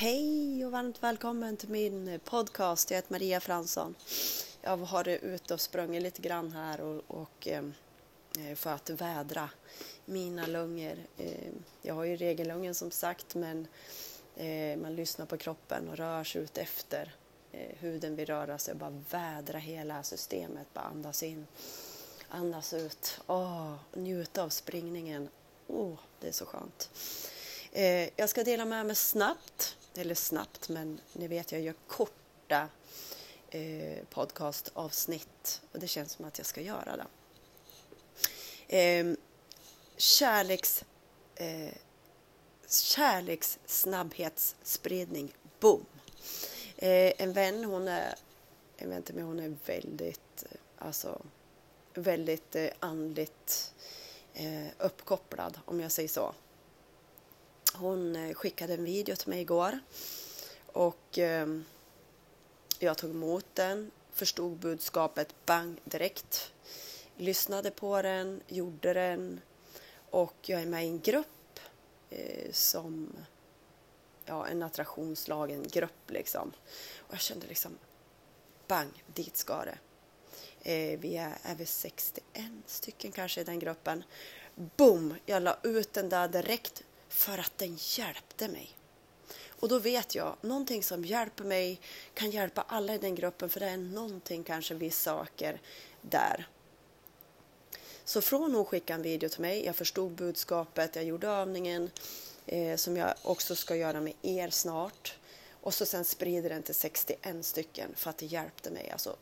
Hej och varmt välkommen till min podcast. Jag heter Maria Fransson. Jag har varit ute och sprungit lite grann här och, och eh, för att vädra mina lungor. Eh, jag har ju regellungen som sagt men eh, man lyssnar på kroppen och rör sig ut efter. Eh, huden vill röra sig och bara vädra hela systemet. Bara andas in, andas ut. Åh, njuta av springningen. Åh, det är så skönt. Eh, jag ska dela med mig snabbt, eller snabbt, men ni vet jag gör korta eh, podcastavsnitt och det känns som att jag ska göra det. Eh, kärleks, eh, kärlekssnabbhetsspridning, boom! Eh, en vän, hon är, jag vet inte men hon är väldigt, eh, alltså väldigt eh, andligt eh, uppkopplad om jag säger så. Hon eh, skickade en video till mig igår och eh, jag tog emot den, förstod budskapet bang direkt, lyssnade på den, gjorde den och jag är med i en grupp eh, som ja, en attraktionslagen grupp liksom. Och jag kände liksom bang, dit ska det. Eh, vi är över 61 stycken kanske i den gruppen. Boom! Jag la ut den där direkt för att den hjälpte mig. Och då vet jag, någonting som hjälper mig kan hjälpa alla i den gruppen för det är någonting kanske vissa saker där. Så från hon skickade en video till mig, jag förstod budskapet, jag gjorde övningen eh, som jag också ska göra med er snart. Och så sen sprider den till 61 stycken för att det hjälpte mig. Alltså,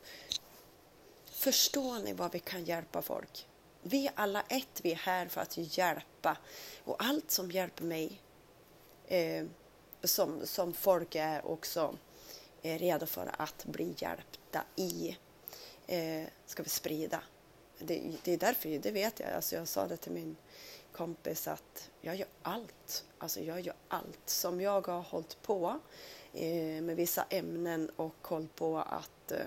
förstår ni vad vi kan hjälpa folk? Vi är alla ett, vi är här för att hjälpa. Och allt som hjälper mig, eh, som, som folk är också är redo för att bli hjälpta i, eh, ska vi sprida. Det, det, är därför, det vet jag, alltså jag sa det till min kompis att jag gör allt, alltså jag gör allt som jag har hållit på eh, med vissa ämnen och hållit på att eh,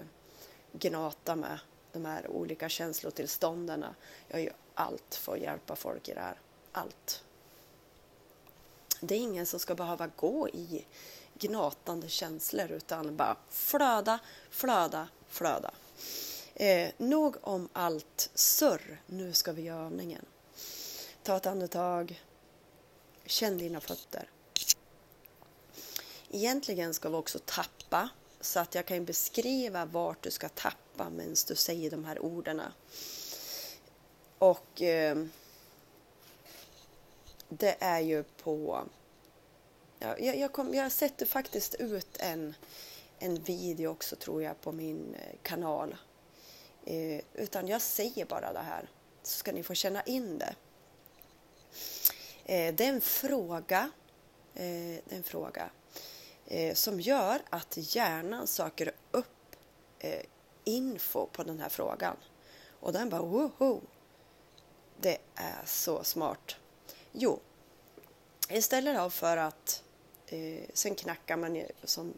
gnata med de här olika känslotillstånden. Jag gör allt för att hjälpa folk i det här. Allt. Det är ingen som ska behöva gå i gnatande känslor utan bara flöda, flöda, flöda. Eh, nog om allt surr. Nu ska vi göra övningen. Ta ett andetag. Känn dina fötter. Egentligen ska vi också tappa så att jag kan beskriva vart du ska tappa medan du säger de här orden. Och eh, det är ju på... Ja, jag, jag, kom, jag sätter faktiskt ut en, en video också tror jag på min eh, kanal. Eh, utan jag säger bara det här så ska ni få känna in det. Eh, det är en fråga. Eh, en fråga eh, som gör att hjärnan söker upp eh, info på den här frågan. Och den bara woho! Det är så smart. Jo, istället för att eh, sen knackar man som,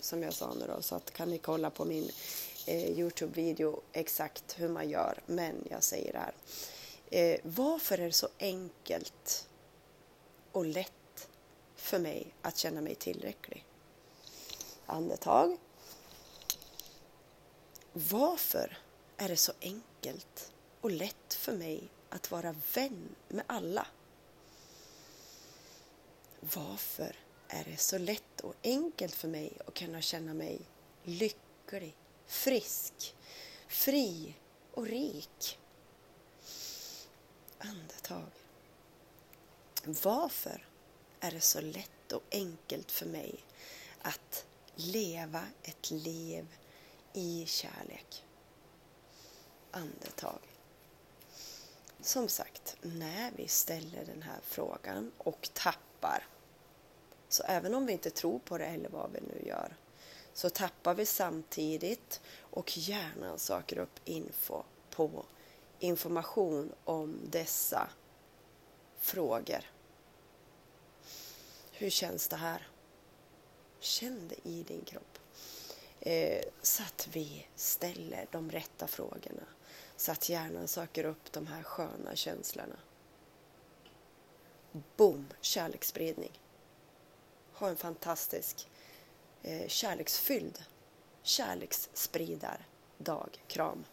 som jag sa nu då, så att kan ni kolla på min eh, Youtube-video exakt hur man gör. Men jag säger det här. Eh, varför är det så enkelt och lätt för mig att känna mig tillräcklig? andetag. Varför är det så enkelt och lätt för mig att vara vän med alla? Varför är det så lätt och enkelt för mig att kunna känna mig lycklig, frisk, fri och rik? Andetag. Varför är det så lätt och enkelt för mig att leva ett liv i kärlek. Andetag. Som sagt, när vi ställer den här frågan och tappar, så även om vi inte tror på det eller vad vi nu gör, så tappar vi samtidigt och hjärnan söker upp info på information om dessa frågor. Hur känns det här? Känn det i din kropp. Eh, så att vi ställer de rätta frågorna. Så att hjärnan söker upp de här sköna känslorna. Boom! Kärleksspridning. Ha en fantastisk eh, kärleksfylld kärleksspridardag. Kram!